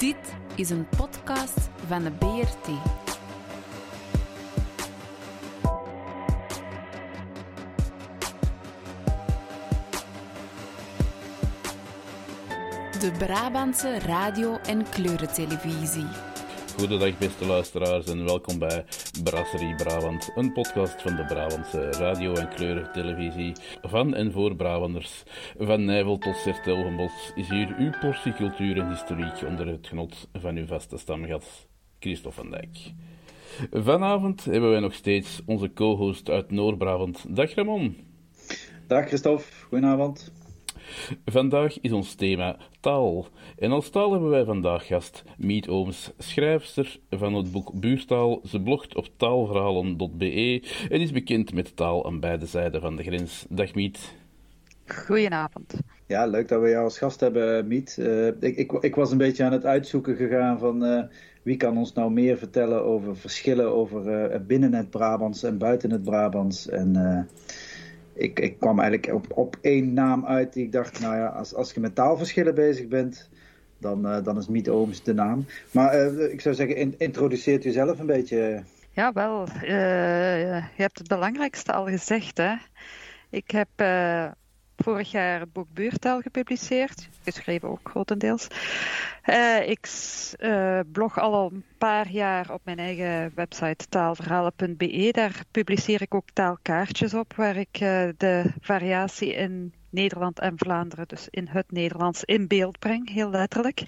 Dit is een podcast van de BRT. De Brabantse radio- en kleurentelevisie. Goedendag beste luisteraars en welkom bij Brasserie Brabant, een podcast van de Brabantse radio- en kleurentelevisie van en voor Brabanders. Van Nijvel tot Sertelgenbos is hier uw portie cultuur en historiek onder het genot van uw vaste stamgast, Christophe van Dijk. Vanavond hebben wij nog steeds onze co-host uit Noord-Brabant. Dag Ramon. Dag Christophe, goedenavond. Vandaag is ons thema taal. En als taal hebben wij vandaag gast Miet Ooms, schrijfster van het boek Buurtaal. Ze blogt op taalverhalen.be en is bekend met taal aan beide zijden van de grens. Dag Miet. Goedenavond. Ja, leuk dat we jou als gast hebben, Miet. Uh, ik, ik, ik, was een beetje aan het uitzoeken gegaan van uh, wie kan ons nou meer vertellen over verschillen over uh, binnen het Brabants en buiten het Brabants. En ik, ik kwam eigenlijk op, op één naam uit die ik dacht, nou ja, als, als je met taalverschillen bezig bent, dan, uh, dan is Miet Ooms de naam. Maar uh, ik zou zeggen, in, introduceert u zelf een beetje. Ja, wel. Uh, je hebt het belangrijkste al gezegd. Hè? Ik heb vorig jaar het boek Buurtaal gepubliceerd, geschreven ook grotendeels. Uh, ik uh, blog al een paar jaar op mijn eigen website taalverhalen.be. Daar publiceer ik ook taalkaartjes op, waar ik uh, de variatie in Nederland en Vlaanderen, dus in het Nederlands, in beeld breng, heel letterlijk.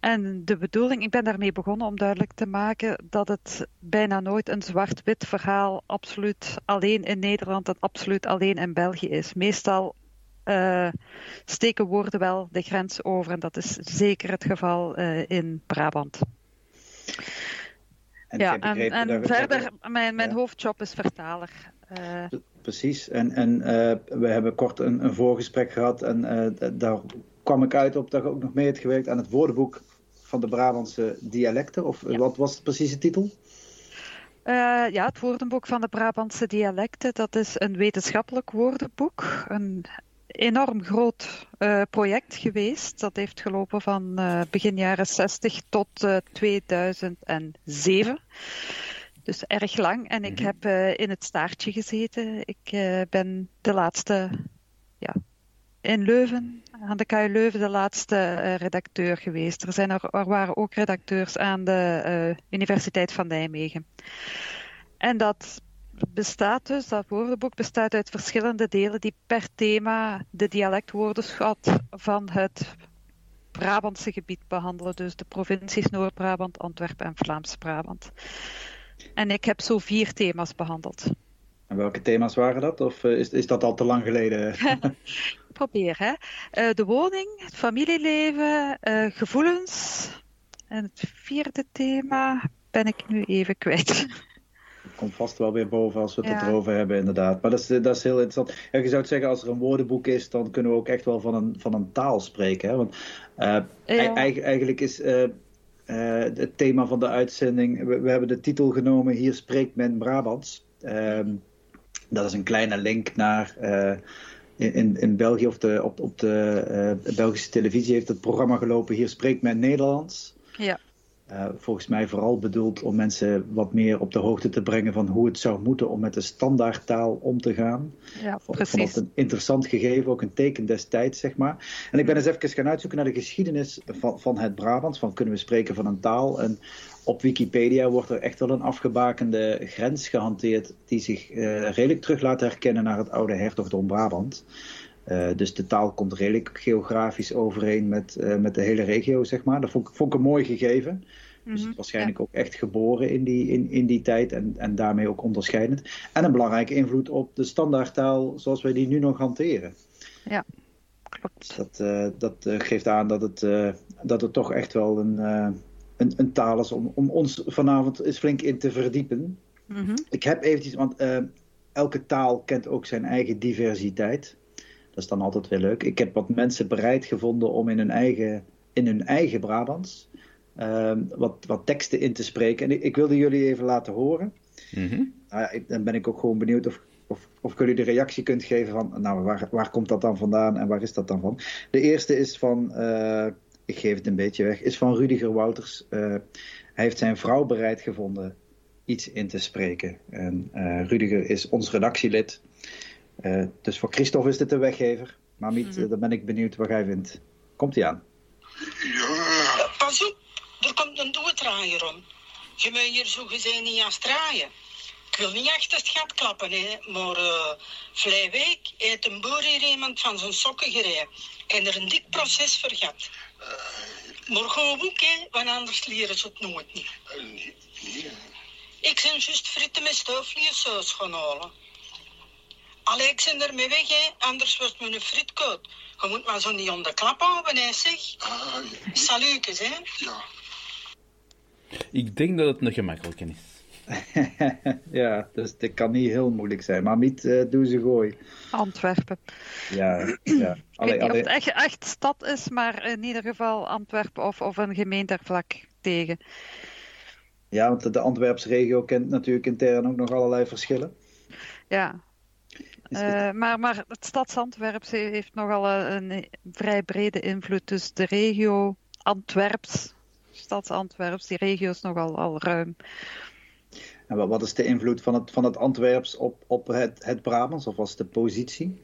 En de bedoeling, ik ben daarmee begonnen om duidelijk te maken dat het bijna nooit een zwart-wit verhaal absoluut alleen in Nederland en absoluut alleen in België is. Meestal uh, steken woorden wel de grens over. En dat is zeker het geval uh, in Brabant. En ja, en, verder, mijn, mijn ja. hoofdjob is vertaler. Uh, Precies, en, en we hebben kort een, een voorgesprek gehad en daar kwam ik uit op dat je ook nog mee hebt gewerkt aan het woordenboek van de Brabantse dialecten. Of ja. wat was precies de titel? Uh, ja, het woordenboek van de Brabantse dialecten, dat is een wetenschappelijk woordenboek. Een enorm groot uh, project geweest. Dat heeft gelopen van uh, begin jaren 60 tot uh, 2007. Dus erg lang. En ik heb in het staartje gezeten. Ik ben de laatste, ja, in Leuven, aan de KU Leuven, de laatste redacteur geweest. Er, zijn er, er waren ook redacteurs aan de Universiteit van Nijmegen. En dat bestaat dus, dat woordenboek bestaat uit verschillende delen die per thema de dialectwoordenschat van het Brabantse gebied behandelen. Dus de provincies Noord-Brabant, Antwerpen en Vlaams-Brabant. En ik heb zo vier thema's behandeld. En welke thema's waren dat? Of is, is dat al te lang geleden? Probeer, hè. Uh, de woning, het familieleven, uh, gevoelens. En het vierde thema ben ik nu even kwijt komt vast wel weer boven als we het ja. erover hebben, inderdaad. Maar dat is, dat is heel interessant. Ja, je zou het zeggen, als er een woordenboek is, dan kunnen we ook echt wel van een, van een taal spreken. Hè? Want uh, ja. e eigenlijk is uh, uh, het thema van de uitzending, we, we, hebben de titel genomen, Hier spreekt men Brabants. Ehm, dat is een kleine link naar... In, in België of de, op, op de Belgische televisie heeft het programma gelopen Hier spreekt men Nederlands. Ja. Uh, volgens mij vooral bedoeld om mensen wat meer op de hoogte te brengen van hoe het zou moeten om met de standaardtaal om te gaan. Ja, precies. Vond het een interessant gegeven, ook een teken destijds, zeg maar. En ik ben eens even gaan uitzoeken naar de geschiedenis van, van het Brabants, van kunnen we spreken van een taal. En op Wikipedia wordt er echt wel een afgebakende grens gehanteerd die zich uh, redelijk terug laat herkennen naar het oude hertogdom Brabant. Uh, dus de taal komt redelijk geografisch overeen met, uh, met de hele regio, zeg maar. Dat vond, vond ik een mooi gegeven. Mm -hmm. Dus waarschijnlijk ja. ook echt geboren in die, in, in die tijd en, en daarmee ook onderscheidend. En een belangrijke invloed op de standaardtaal zoals wij die nu nog hanteren. Ja, klopt. Dus dat, uh, dat geeft aan dat het, dat het toch echt wel een, een, een, taal is om, om ons vanavond eens flink in te verdiepen. Mm -hmm. Ik heb eventjes, want elke taal kent ook zijn eigen diversiteit. Dat is dan altijd weer leuk. Ik heb wat mensen bereid gevonden om in hun eigen, in hun eigen Brabants uh, wat, wat teksten in te spreken. En ik, ik wilde jullie even laten horen. Mm -hmm. nou ik, dan ben ik ook gewoon benieuwd of, of, of jullie de reactie kunt geven van, nou, waar, waar komt dat dan vandaan en waar is dat dan van? De eerste is van uh, ik geef het een beetje weg, is van Rudiger Wouters. Uh, hij heeft zijn vrouw bereid gevonden iets in te spreken. En uh, Rudiger is ons redactielid. Uh, dus voor Christophe is dit de weggever. Maar niet, mm -hmm. dan ben ik benieuwd wat jij vindt. Komt hij aan? Ja. Pas op, er komt een dooddraaier om. Je moet hier zo gezien niet aan draaien. Ik wil niet achter het gat klappen, hè, maar uh, vorige week heeft een boer hier iemand van zijn sokken gereden en er een dik proces vergat. Uh, maar gewoon ook, hè, want anders leren ze het nooit niet. Uh, nee, nee. Ik ben juist frieten met stoofvleessaus gaan halen. Allee, ik ben ermee weg, hè, anders wordt mijn friet koud. Je moet maar zo niet onder klap houden, hè, zeg. Ah, ja. Hè. Ja. Ik denk dat het een gemakkelijke is. ja, dus dit kan niet heel moeilijk zijn. Maar niet, uh, doe ze gooi. Antwerpen. Ja, ja. Allee, ik weet niet of het echt, echt stad is, maar in ieder geval Antwerpen of, of een gemeente er vlak tegen. Ja, want de Antwerpse regio kent natuurlijk intern ook nog allerlei verschillen. Ja. Uh, maar, maar het stads Antwerps heeft nogal een, een vrij brede invloed. Dus de regio Antwerps, stads Antwerps, die regio is nogal al ruim. En wat is de invloed van het, van het Antwerps op, op het, het Brabants, of was de positie?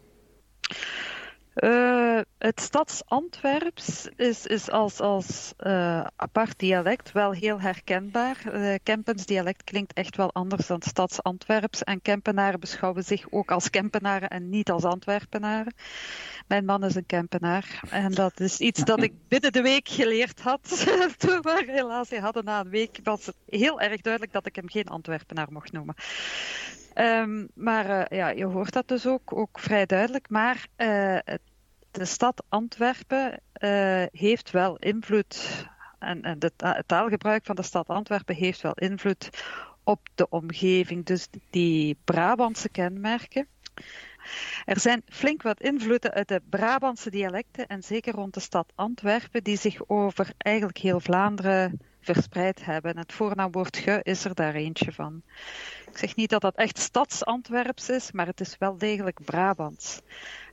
Uh, het stads Antwerps is, is als, als uh, apart dialect wel heel herkenbaar. Uh, Kempens dialect klinkt echt wel anders dan stads Antwerps. En Kempenaren beschouwen zich ook als Kempenaren en niet als Antwerpenaren. Mijn man is een Kempenaar. En dat is iets dat ik binnen de week geleerd had. Toen we relatie hadden na een week, was het heel erg duidelijk dat ik hem geen Antwerpenaar mocht noemen. Um, maar uh, ja, je hoort dat dus ook, ook vrij duidelijk. Maar uh, de stad Antwerpen uh, heeft wel invloed. En, en het taalgebruik van de stad Antwerpen heeft wel invloed op de omgeving. Dus die Brabantse kenmerken. Er zijn flink wat invloeden uit de Brabantse dialecten en zeker rond de stad Antwerpen die zich over eigenlijk heel Vlaanderen verspreid hebben. Het voornaamwoord ge is er daar eentje van. Ik zeg niet dat dat echt stads-Antwerps is, maar het is wel degelijk Brabants.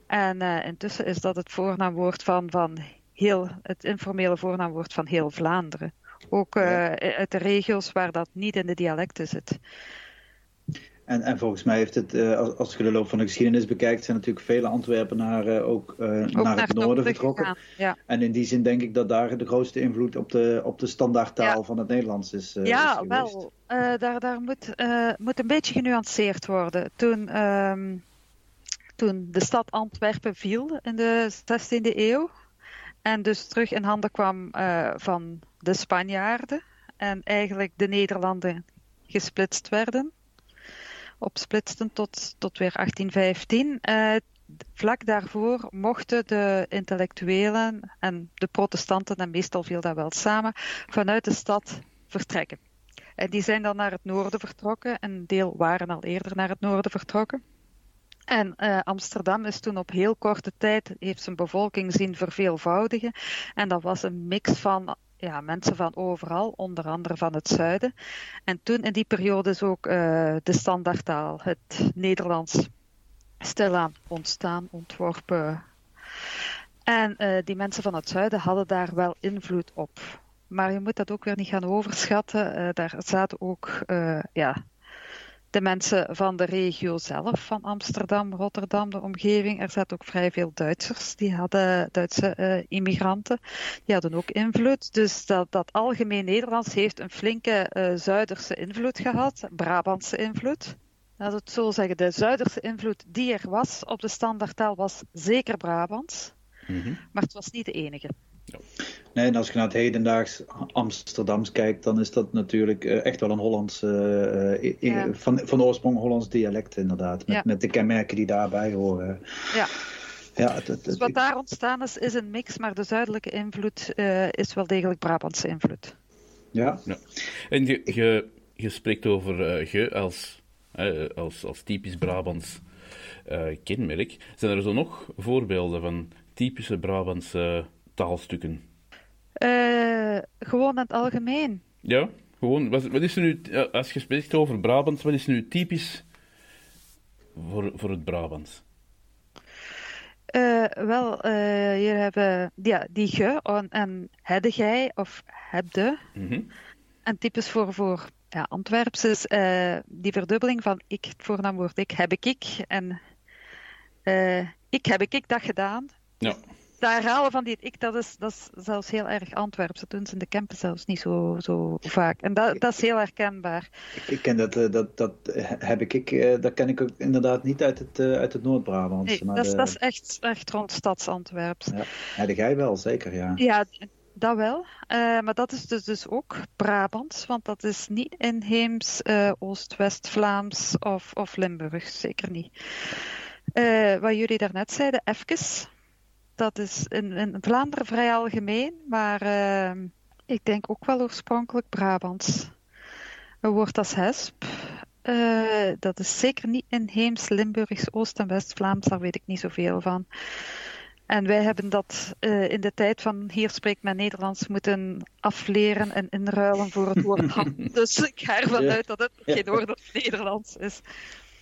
En uh, intussen is dat het voornaamwoord van, van heel, het informele voornaamwoord van heel Vlaanderen. Ook uh, ja. uit de regio's waar dat niet in de dialecten zit. En, en volgens mij heeft het, uh, als, je de loop van de geschiedenis bekijkt, zijn natuurlijk vele Antwerpenaren ook, ook naar, naar, het noorden vertrokken. Ja. En in die zin denk ik dat daar de grootste invloed op de, op de standaardtaal ja. van het Nederlands is. ja, is wel. daar daar moet, moet een beetje genuanceerd worden. Toen. Um, toen de stad Antwerpen viel in de 16e eeuw. En dus terug in handen kwam uh, van de Spanjaarden. En eigenlijk de Nederlanden gesplitst werden. Opsplitsten tot, tot weer 1815. Uh, vlak daarvoor mochten de intellectuelen en de protestanten, en meestal viel dat wel samen, vanuit de stad vertrekken. En die zijn dan naar het noorden vertrokken. Een deel waren al eerder naar het noorden vertrokken. En uh, Amsterdam is toen op heel korte tijd, heeft zijn bevolking zien verveelvoudigen. En dat was een mix van ja, mensen van overal, onder andere van het zuiden. En toen in die periode is ook uh, de standaardtaal, het Nederlands, stilaan ontstaan, ontworpen. En uh, die mensen van het zuiden hadden daar wel invloed op. Maar je moet dat ook weer niet gaan overschatten. daar zaten ook ja, de mensen van de regio zelf, van Amsterdam, Rotterdam, de omgeving. Er zaten ook vrij veel Duitsers, die hadden Duitse uh, immigranten, die hadden ook invloed. Dus dat, dat algemeen Nederlands heeft een flinke uh, Zuiderse invloed gehad, Brabantse invloed. Laat het zo zeggen, de Zuiderse invloed die er was op de standaardtaal was zeker Brabants, mm -hmm. maar het was niet de enige. Nee, en als je naar het hedendaags Amsterdams kijkt, dan is dat natuurlijk uh, echt wel een Hollands, uh, ja. van, van oorsprong Hollands dialect inderdaad. Met, ja. met de kenmerken die daarbij horen. Ja. Ja, het, het, dus wat daar ontstaan is, is een mix, maar de zuidelijke invloed is wel degelijk Brabantse invloed. Ja. ja. En je, je, je spreekt over ge als, als, als typisch Brabants kenmerk. Zijn er zo nog voorbeelden van typische Brabantse taalstukken? Uh, gewoon in het algemeen. Ja, gewoon. Wat, wat is er nu, als je spreekt over Brabants, wat is nu typisch voor, voor het Brabants? Uh, Eh, wel, eh, hier hebben ja, die ge en, en hedde gij of hebde. Mhm. En typisch voor, voor ja, Antwerps is eh, die verdubbeling van ik, het voornaamwoord ik, heb ik ik. En eh, ik heb ik ik dat gedaan. Ja. Dat herhalen van die ik, dat is, dat is zelfs heel erg Antwerps. Dat doen ze in de campen zelfs niet zo, zo vaak. En dat, dat is heel herkenbaar. Ik ken dat, eh, dat, dat heb ik, ik eh, dat ken ik ook inderdaad niet uit het, eh, uit het Noord-Brabant. Nee, dat, de- dat is echt, echt rond stads-Antwerps. Ja, ja, de gij wel, zeker, ja. Ja, dat wel. Maar dat is dus, dus ook Brabants, want dat is niet inheems eh, Oost-West-Vlaams of, of Limburg, zeker niet. Wat jullie daarnet zeiden, even, dat is in, in Vlaanderen vrij algemeen, maar eh, ik denk ook wel oorspronkelijk Brabants. Een woord als hesp, eh, dat is zeker niet inheems Limburgs, Oost- en West-Vlaams, daar weet ik niet zoveel van. En wij hebben dat eh, in de tijd van hier spreekt men Nederlands moeten afleren en inruilen voor het woord hand. Dus ik ga ervan Ja. uit dat het geen woord of Nederlands is.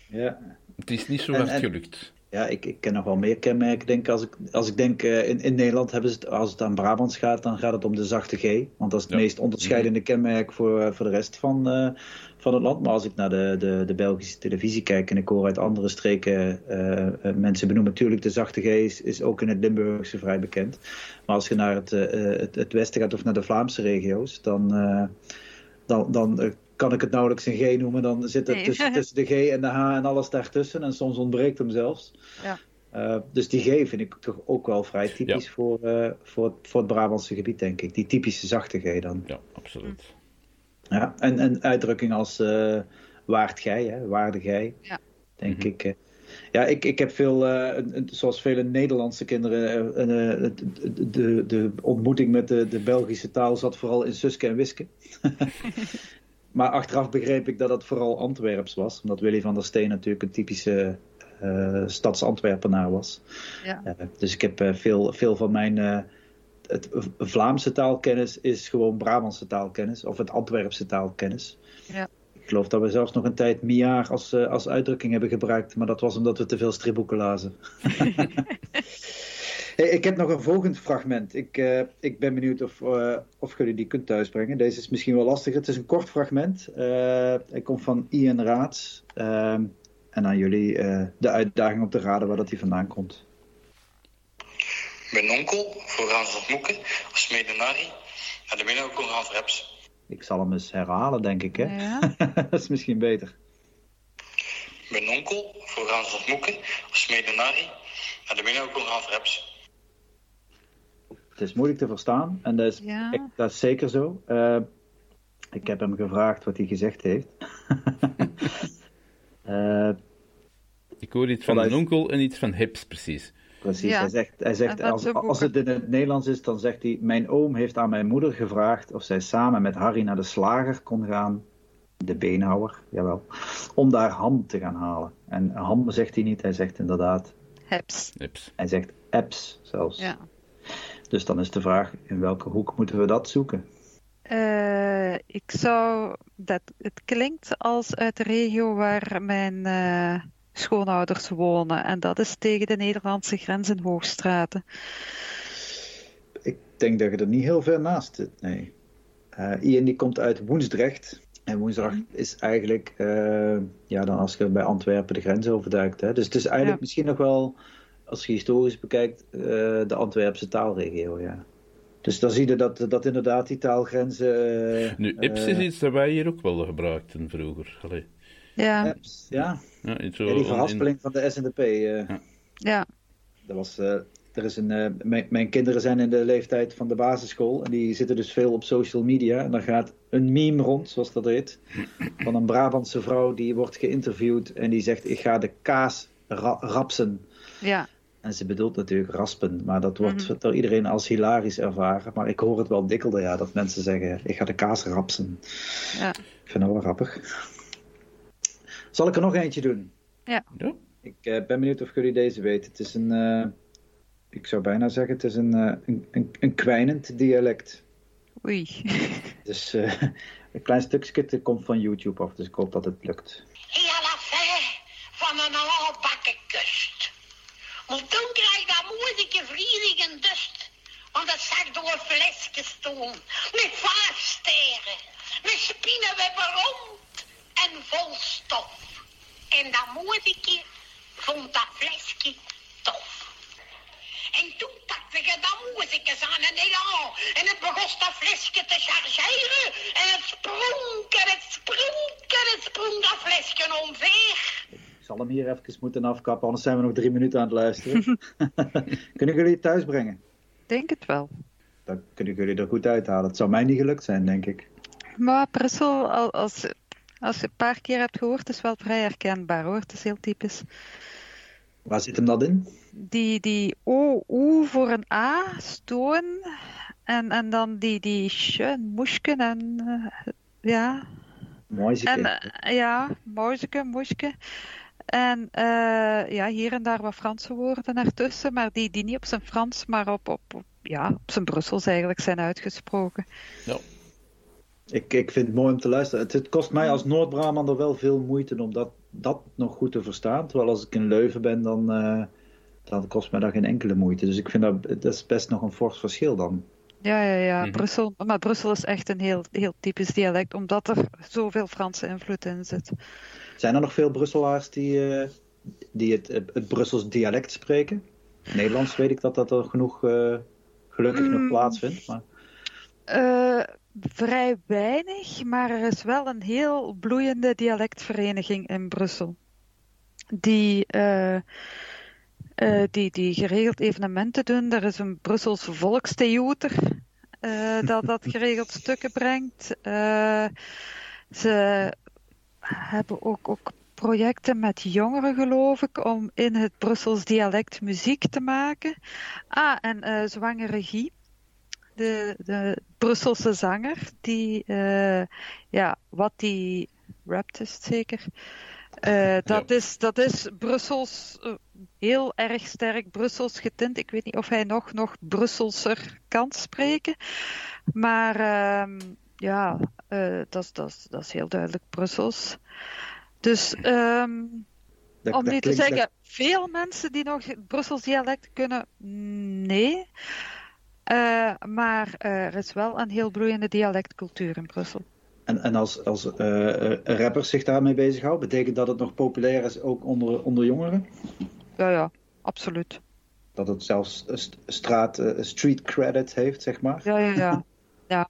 ja. Het is niet zo hard en- gelukt. Ja, ik, ik ken nog wel meer kenmerken. Denk, als, ik, als ik denk, eh, in, in Nederland hebben ze het, als het aan Brabants gaat, dan gaat het om de zachte G. Want dat is het Ja. meest onderscheidende kenmerk voor, eh, voor de rest van, eh, van het land. Maar als ik naar de, de, de Belgische televisie kijk en ik hoor uit andere streken mensen benoemen, natuurlijk de zachte G is, is ook in het Limburgse vrij bekend. Maar als je naar het, het, het westen gaat of naar de Vlaamse regio's, dan, dan, dan kan ik het nauwelijks een G noemen. Dan zit het Nee. tussen, tussen de G en de H en alles daartussen. En soms ontbreekt hem zelfs. Ja. Uh, dus die G vind ik toch ook wel vrij typisch Ja. voor, uh, voor, het, voor het Brabantse gebied, denk ik. Die typische zachte G dan. Ja, absoluut. Ja, en, en uitdrukking als uh, waard gij, hè, waarde gij, Ja. denk Mhm. ik. ja, ik, ik heb veel, zoals vele Nederlandse kinderen, de, de, de ontmoeting met de, de Belgische taal zat vooral in Suske en Wiske. maar achteraf begreep ik dat het vooral Antwerps was, omdat Willy van der Steen natuurlijk een typische uh, stads-Antwerpenaar was. Ja. Uh, dus ik heb uh, veel, veel van mijn het Vlaamse taalkennis is gewoon Brabantse taalkennis of het Antwerpse taalkennis. Ja. Ik geloof dat we zelfs nog een tijd miaar als, als uitdrukking hebben gebruikt, maar dat was omdat we te veel stripboeken lazen. hey, ik heb nog een volgend fragment. Ik, uh, ik ben benieuwd of, uh, of jullie die kunt thuisbrengen. Deze is misschien wel lastiger. Het is een kort fragment. Hij komt van Ian Raads. Ehm, en aan jullie de uitdaging om te raden waar dat hij vandaan komt. Mijn onkel, voor Hans Moeken, als medenari, en de nog Hans Reps. Ik zal hem eens herhalen, denk ik. Hè? Ja. dat is misschien beter. Mijn onkel, voor Hans Moeken, als medenari, en de nog Hans Reps. Het is moeilijk te verstaan en dat is, Ja. ik, dat is zeker zo. Uh, ik heb hem gevraagd wat hij gezegd heeft. uh, ik hoor iets van een onkel en iets van hips, precies. Precies, Ja. hij zegt, hij zegt als, als het in het Nederlands is, dan zegt hij... Mijn oom heeft aan mijn moeder gevraagd of zij samen met Harry naar de slager kon gaan. De beenhouwer, jawel. Om daar ham te gaan halen. En ham zegt hij niet, hij zegt inderdaad... Heps. Hips. Hij zegt apps zelfs. Ja. Dus dan is de vraag, in welke hoek moeten we dat zoeken? Uh, ik zou... Dat, het klinkt als uit de regio waar mijn uh, schoonouders wonen. En dat is tegen de Nederlandse grens in Hoogstraten. Ik denk dat je er niet heel ver naast zit, nee. Uh, Ian die komt uit Woensdrecht. En Woensdag mm. is eigenlijk, ja, dan als je bij Antwerpen de grens overduikt. Hè. Dus het is eigenlijk ja. misschien nog wel, als je historisch bekijkt, uh, de Antwerpse taalregio, ja. Dus dan zie je dat, dat inderdaad die taalgrenzen... nu, Ips is iets dat wij hier ook wel gebruikten vroeger. Allee. Ja. Ja. Ja, zo ja, die verhaspeling in... van de SNP. Ja. ja. Dat was... er is een, mijn, mijn, kinderen zijn in de leeftijd van de basisschool en die zitten dus veel op social media. En dan gaat een meme rond, zoals dat heet, van een Brabantse vrouw die wordt geïnterviewd en die zegt: Ik ga de kaas ra rapsen. Ja. En ze bedoelt natuurlijk raspen, maar dat wordt mm -hmm. door iedereen als hilarisch ervaren. Maar ik hoor het wel dikkelder, ja, dat mensen zeggen: Ik ga de kaas rapsen. Ja. Ik vind dat wel grappig. Zal ik er nog eentje doen? Ja. ja. Ik uh, ben benieuwd of jullie deze weten. Het is een. Uh, ik zou bijna zeggen, het is een, uh, een, een, een kwijnend dialect. Oei. Dus uh, een klein stukje komt van YouTube af, dus ik hoop dat het lukt. Ja, la van een albakken kust. Maar toen kreeg dat moeilijke vriending en dust. Want dat zag door een flesje stoom. Met vaasteren. Met spinnenwebben rond. En vol stof. En dat moeilijke vond dat flesje tof. En toen pakte je dat moezekes aan een elan. En het begon dat flesje te chargeren. En het sprong en het sprong en het sprong dat flesje omver. Ik zal hem hier even moeten afkappen, anders zijn we nog drie minuten aan het luisteren. kunnen jullie het thuis brengen? Denk het wel. Dan kunnen jullie er goed uithalen. Het zou mij niet gelukt zijn, denk ik. Maar Brussel, al- als, als je een paar keer hebt gehoord, is wel vrij herkenbaar hoor. Het is heel typisch. Waar zit hem dat in? Die, die O, U voor een A, stoon. En, en dan die, die moesken en eh, ja. Mooi En eh, ja, moesje, moesje. En eh, ja, hier en daar wat Franse woorden ertussen, maar die, die niet op zijn Frans, maar op, op, op, ja, op zijn Brussels eigenlijk zijn uitgesproken. Ja. Ik, ik vind het mooi om te luisteren. Het, het kost mij als Noord-Brabander wel veel moeite om dat, dat nog goed te verstaan. Terwijl als ik in Leuven ben, dan, eh, dan kost mij dat geen enkele moeite. Dus ik vind dat, dat is best nog een fors verschil dan. Ja, ja, ja. Mhm. Brussel, maar Brussel is echt een heel, heel typisch dialect, omdat er zoveel Franse invloed in zit. Zijn er nog veel Brusselaars die, eh, die het, het Brussels dialect spreken? Nederlands weet ik dat dat er genoeg eh, gelukkig nog Mm. plaatsvindt. Maar Eh, vrij weinig, maar er is wel een heel bloeiende dialectvereniging in Brussel. Die, die, die geregeld evenementen doen. Er is een Brussels volkstheater dat, dat geregeld stukken brengt. Ze hebben ook, ook projecten met jongeren, geloof ik, om in het Brussels dialect muziek te maken. Ah, en eh Zwangere Guy de, de Brusselse zanger, die, eh, ja, wat die rapt is het zeker. Eh, dat, is, dat is Brussels, heel erg sterk Brussels getint. Ik weet niet of hij nog, nog Brusselser kan spreken. Maar ehm, ja, eh, dat, is- dat, is- dat is heel duidelijk Brussels. Dus ehm, dat, om dat nu te zeggen, veel mensen die nog Brussels dialect kunnen, nee. Eh, maar eh, er is wel een heel bloeiende dialectcultuur in Brussel. En, en als, als rappers zich daarmee bezighouden, betekent dat het nog populair is ook onder, onder jongeren? Ja, ja, absoluut. Dat het zelfs st- straat, street credit heeft, zeg maar? Ja, ja, ja. ja.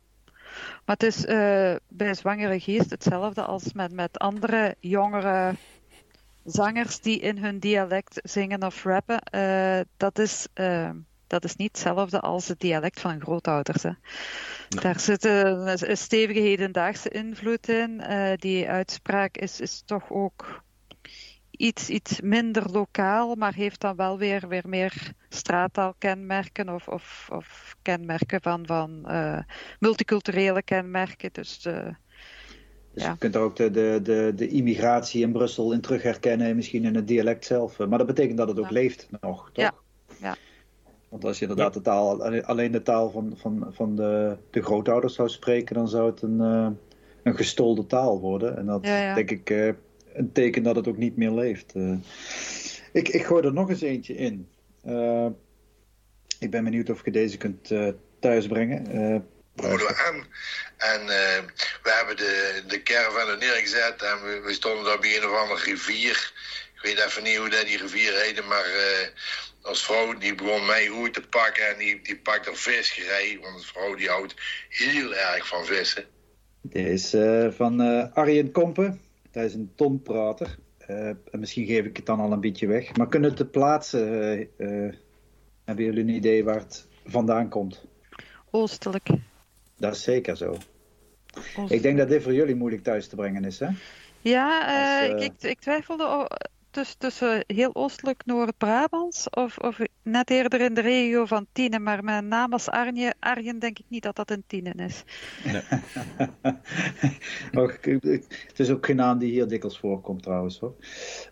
Maar het is eh, bij Zwangere Geest hetzelfde als met, met andere jongere zangers die in hun dialect zingen of rappen. Eh, dat, is, eh, dat is niet hetzelfde als het dialect van grootouders. Hè. Daar zit een, een stevige hedendaagse invloed in. Die uitspraak is, is toch ook iets, iets minder lokaal, maar heeft dan wel weer, weer meer straattaalkenmerken of, of, of kenmerken van, van eh, multiculturele kenmerken. Dus eh, Dus Ja. je kunt er ook de, de, de, de immigratie in Brussel in terug herkennen, misschien in het dialect zelf. Maar dat betekent dat het ook Ja. leeft nog, toch? Ja. Ja. Want als je inderdaad de taal, alleen de taal van, van, van de, de grootouders zou spreken, dan zou het een, eh, een gestolde taal worden. En dat denk ik eh, een teken dat het ook niet meer leeft. Eh, ik, ik gooi er nog eens eentje in. Eh, ik ben benieuwd of je deze kunt eh, thuisbrengen. Boden we aan. En we hebben de, de caravan er neergezet en we, we stonden daar bij een of andere rivier. Ik weet even niet hoe dat die rivier heette, maar als vrouw die begon mij goed te pakken en die, die pakt er visgerij. Want een vrouw die houdt heel erg van vissen. Dit is van Arjen Kompen. Hij is een tonprater. Eh, en misschien geef ik het dan al een beetje weg. Maar kunnen het te plaatsen? eh, eh, hebben jullie een idee waar het vandaan komt? oostelijk. Dat is zeker zo. Oostelijk. Ik denk dat dit voor jullie moeilijk thuis te brengen is, hè? Ja, ik, ik twijfelde tussen heel oostelijk Noord-Brabants of, of net eerder in de regio van Tienen. Maar mijn naam als Arjen, Arjen denk ik niet dat dat in Tienen is. Het is ook geen naam die hier dikwijls voorkomt trouwens hoor.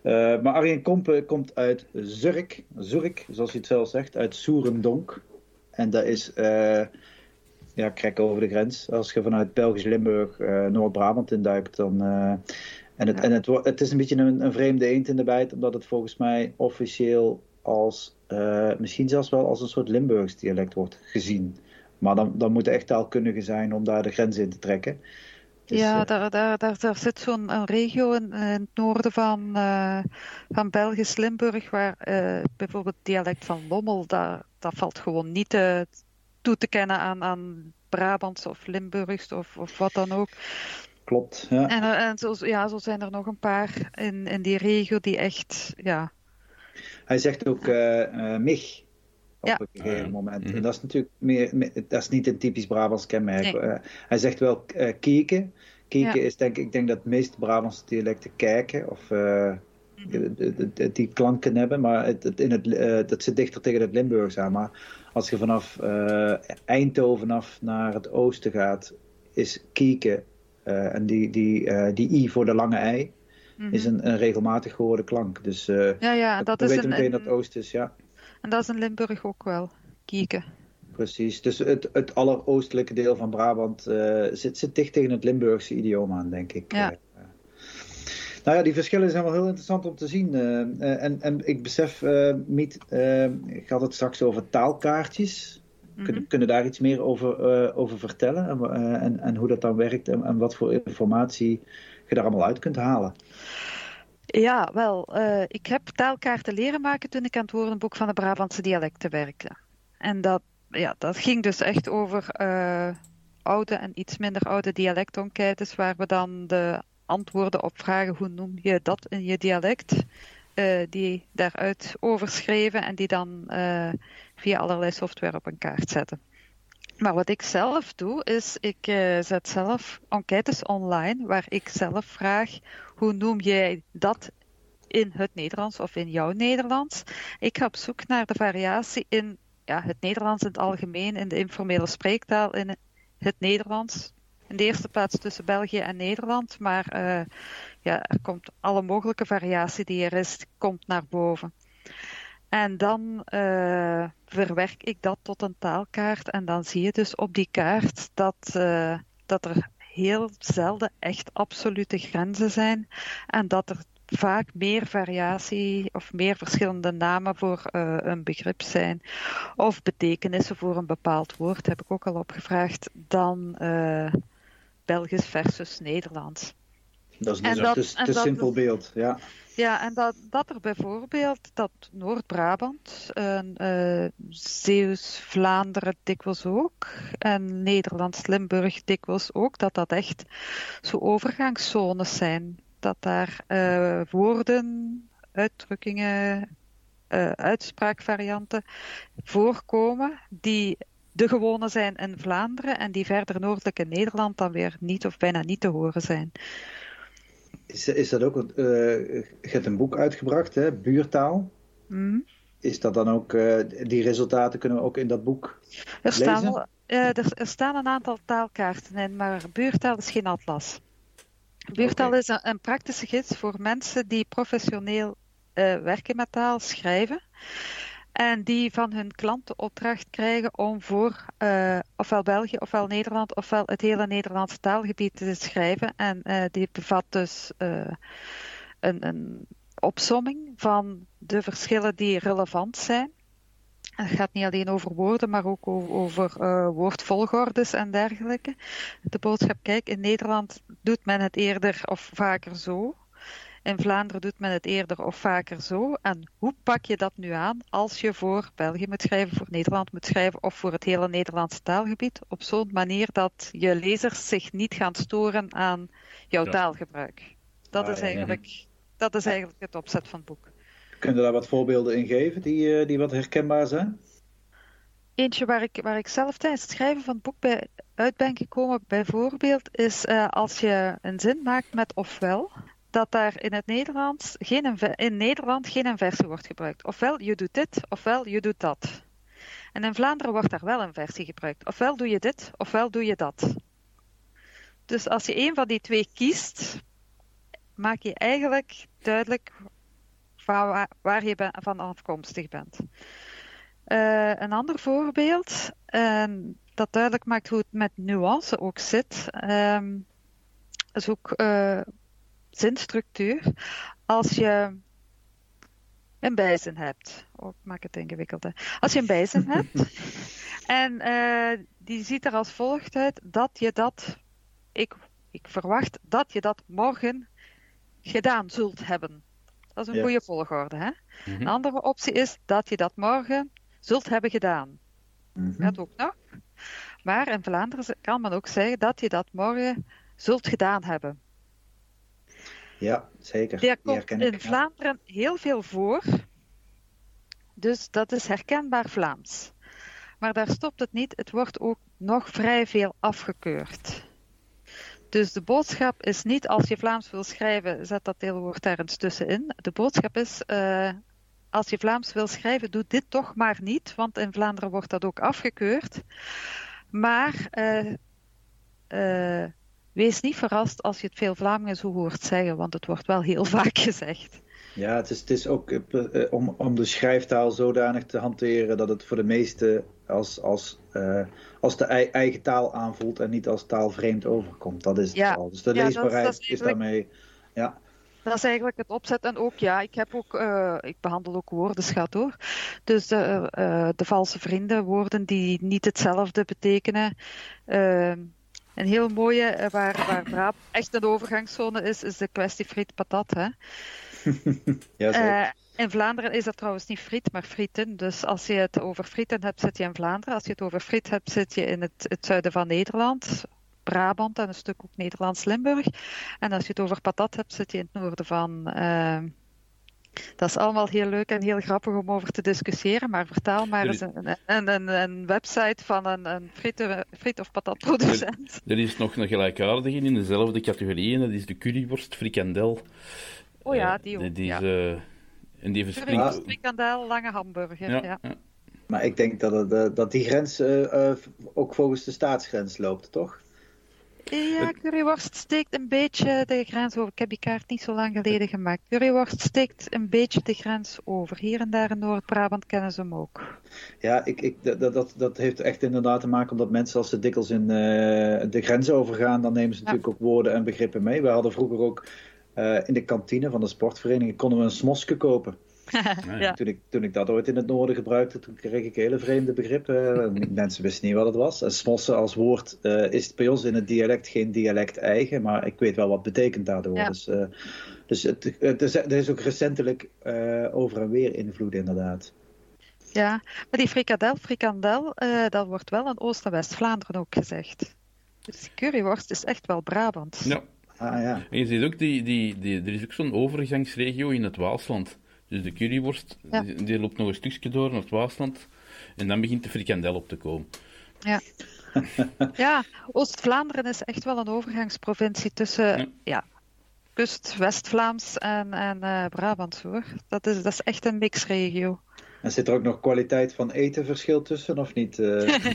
Eh, maar Arjen Kompen komt uit Zurk, Zurk, zoals hij het zelf zegt, uit Soerendonk. En dat is eh ja, krek over de grens. Als je vanuit Belgisch Limburg eh, Noord-Brabant induikt, dan. eh, en het, en het, is een beetje een, een vreemde eend in de bijt, omdat het volgens mij officieel als, eh, misschien zelfs wel als een soort Limburgs dialect wordt gezien. Maar dan, dan moet er echt taalkundige zijn om daar de grens in te trekken. Dus, ja, daar, daar, daar, daar zit zo'n regio in, in, het noorden van, uh, van Belgisch Limburg, waar bijvoorbeeld het dialect van Lommel, daar, dat valt gewoon niet te, toe te kennen aan, aan Brabants of Limburgs of, of wat dan ook. Klopt, ja. En, en zo, ja, zo zijn er nog een paar in, in die regio die echt, ja. Hij zegt ook uh, mich op ja. een gegeven moment. En dat is natuurlijk meer, dat is niet een typisch Brabants kenmerk. Nee. Uh, hij zegt wel uh, keken. Keken ja. is denk ik, denk dat de meeste Brabantse dialecten kijken of uh, die, die klanken hebben, maar het, het in het, dat zit dichter tegen het Limburgs aan. Maar als je vanaf Eindhoven af naar het oosten gaat, is keken en die, die, die i voor de lange ei. Mm -hmm. is een, een, regelmatig gehoorde klank. Dus ja, ja, dat we is weten een, meteen dat het oosten is, ja. En dat is in Limburg ook wel, kieken. Precies, dus het, het alleroostelijke deel van Brabant uh, zit, zit dicht tegen het Limburgse idioom aan, denk ik. Ja. Uh, nou ja, die verschillen zijn wel heel interessant om te zien. Uh, en, en ik besef, Miet, ik had het straks over taalkaartjes. Mm -hmm. Kun, kunnen daar iets meer over, over vertellen? En, en, en, hoe dat dan werkt en, en wat voor informatie je daar allemaal uit kunt halen? Ja, wel. Uh, ik heb taalkaarten leren maken toen ik aan het woordenboek van de Brabantse dialecten werkte. En dat, ja, dat ging dus echt over oude en iets minder oude dialectenquêtes, waar we dan de antwoorden op vragen hoe noem je dat in je dialect, die daaruit overschreven en die dan via allerlei software op een kaart zetten. Maar wat ik zelf doe, is ik uh, zet zelf enquêtes online waar ik zelf vraag hoe noem jij dat in het Nederlands of in jouw Nederlands. Ik ga op zoek naar de variatie in ja, het Nederlands in het algemeen, in de informele spreektaal in het Nederlands. In de eerste plaats tussen België en Nederland, maar uh, ja, er komt alle mogelijke variatie die er is, komt naar boven. En dan uh, verwerk ik dat tot een taalkaart. En dan zie je dus op die kaart dat, uh, dat er heel zelden echt absolute grenzen zijn. En dat er vaak meer variatie of meer verschillende namen voor uh, een begrip zijn. Of betekenissen voor een bepaald woord, heb ik ook al opgevraagd, dan Belgisch versus Nederlands. Dat is dus dat, een te, te simpel beeld, ja. Ja, en dat, dat er bijvoorbeeld, dat Noord-Brabant, uh, Zeeuws-Vlaanderen dikwijls ook, en Nederlands-Limburg dikwijls ook, dat dat echt zo overgangszones zijn. Dat daar uh, woorden, uitdrukkingen, uh, uitspraakvarianten voorkomen die de gewone zijn in Vlaanderen en die verder noordelijk in Nederland dan weer niet of bijna niet te horen zijn. Is, is dat ook, uh, je hebt een boek uitgebracht, hè, Buurtaal. Mm. Is dat dan ook, uh, die resultaten kunnen we ook in dat boek er staan, lezen? Uh, er, er, staan een aantal taalkaarten in, maar Buurtaal is geen atlas. Buurtaal okay. is een, een, praktische gids voor mensen die professioneel werken met taal, schrijven. En die van hun klant de opdracht krijgen om voor uh, ofwel België, ofwel Nederland, ofwel het hele Nederlandse taalgebied te schrijven. En uh, die bevat dus uh, een, een opsomming van de verschillen die relevant zijn. Het gaat niet alleen over woorden, maar ook over woordvolgordes en dergelijke. De boodschap, kijk, in Nederland doet men het eerder of vaker zo. In Vlaanderen doet men het eerder of vaker zo. En hoe pak je dat nu aan als je voor België moet schrijven, voor Nederland moet schrijven of voor het hele Nederlandse taalgebied? Op zo'n manier dat je lezers zich niet gaan storen aan jouw ja. taalgebruik. Dat, ah, is eigenlijk, ja. dat is eigenlijk het opzet van het boek. Kun je daar wat voorbeelden in geven die, die wat herkenbaar zijn? Eentje waar ik, waar ik zelf tijdens het schrijven van het boek bij uit ben gekomen, bijvoorbeeld, is uh, als je een zin maakt met ofwel, dat daar in het Nederlands geen, in Nederland geen inversie wordt gebruikt. Ofwel je doet dit, ofwel je doet dat. En in Vlaanderen wordt daar wel een versie gebruikt. Ofwel doe je dit, ofwel doe je dat. Dus als je een van die twee kiest, maak je eigenlijk duidelijk waar, je van afkomstig bent. Uh, een ander voorbeeld, dat duidelijk maakt hoe het met nuance ook zit, uh, is ook uh, zinstructuur. Als je een bijzin hebt. Oh, ik maak het ingewikkelder. Als je een bijzin hebt en uh, die ziet er als volgt uit dat je dat, ik, ik verwacht dat je dat morgen gedaan zult hebben. Dat is een Ja. goede volgorde. Hè? Mhm. Een andere optie is dat je dat morgen zult hebben gedaan. Mhm. Dat ook nog. Maar in Vlaanderen kan men ook zeggen dat je dat morgen zult gedaan hebben. Ja, zeker. Komt in ja. Vlaanderen heel veel voor. Dus dat is herkenbaar Vlaams. Maar daar stopt het niet. Het wordt ook nog vrij veel afgekeurd. Dus de boodschap is niet als je Vlaams wil schrijven, zet dat deelwoord daar eens tussenin. De boodschap is, eh, als je Vlaams wil schrijven, doe dit toch maar niet, want in Vlaanderen wordt dat ook afgekeurd. Maar eh, eh, wees niet verrast als je het veel Vlamingen zo hoort zeggen, want het wordt wel heel vaak gezegd. Ja, het is, het is ook eh, eh, om, om de schrijftaal zodanig te hanteren dat het voor de meesten als, als, eh, als de ei- eigen taal aanvoelt en niet als taalvreemd overkomt. Dat is het Ja. al. Dus de Ja, dat is- leesbaarheid dat is, daarmee. Ja, Dat is eigenlijk het opzet. En ook, ja, ik heb ook, ik behandel ook woordenschat hoor. Dus de, eh, de valse vrienden, woorden die niet hetzelfde betekenen. Een heel mooie, eh, waar, waar Braab echt een overgangszone is, is de kwestie friet patat. Hè? ja zeker. Eh, in Vlaanderen is dat trouwens niet friet, maar frieten. Dus als je het over frieten hebt, zit je in Vlaanderen. Als je het over friet hebt, zit je in het, het zuiden van Nederland. Brabant en een stuk ook Nederlands-Limburg. En als je het over patat hebt, zit je in het noorden van. eh, dat is allemaal heel leuk en heel grappig om over te discussiëren. Maar vertaal maar eens een, een, een, een website van een, een frieten, friet- of patatproducent. Er is nog een gelijkaardige in dezelfde categorie en dat is de curryworst frikandel. Oh ja, Eh, die ook. die ja. is, eh, en die verspringt... Frikandel, lange hamburger. Ja, ja. ja. Maar ik denk dat, het, eh, dat die grens ook volgens de staatsgrens loopt, toch? Ja, curryworst steekt een beetje de grens over. Ik heb die kaart niet zo lang geleden gemaakt. Curryworst steekt een beetje de grens over. Hier en daar in Noord-Brabant kennen ze hem ook. Ja, ik, ik, dat, dat, dat heeft echt inderdaad te maken omdat mensen als ze dikwijls in eh, de grens overgaan, dan nemen ze Ja. natuurlijk ook woorden en begrippen mee. We hadden vroeger ook eh, in de kantine van de sportvereniging konden we een smoske kopen. Ja. Toen, ik, toen ik dat ooit in het noorden gebruikte, toen kreeg ik hele vreemde begrippen. Mensen wisten niet wat het was. En smossen als woord eh, is bij ons in het dialect geen dialect eigen, maar ik weet wel wat het betekent daardoor. Ja. Dus, eh, dus het, het is, er is ook recentelijk eh, over en weer invloed inderdaad. Ja, maar die frikandel, frikandel, eh, dat wordt wel in Oost- en West-Vlaanderen ook gezegd. Dus die curryworst is echt wel Brabant. Ja. Ah ja. En je ziet ook, die, die, die, er is ook zo'n overgangsregio in het Waasland. Dus de curryworst, Ja. die, die loopt nog een stukje door naar het Waasland. En dan begint de frikandel op te komen. Ja, ja Oost-Vlaanderen is echt wel een overgangsprovincie tussen Ja. ja. kust, West-Vlaams en, en eh, Brabant hoor. Dat is, dat is echt een mixregio. En zit er ook nog kwaliteit van eten verschil tussen of niet? eh?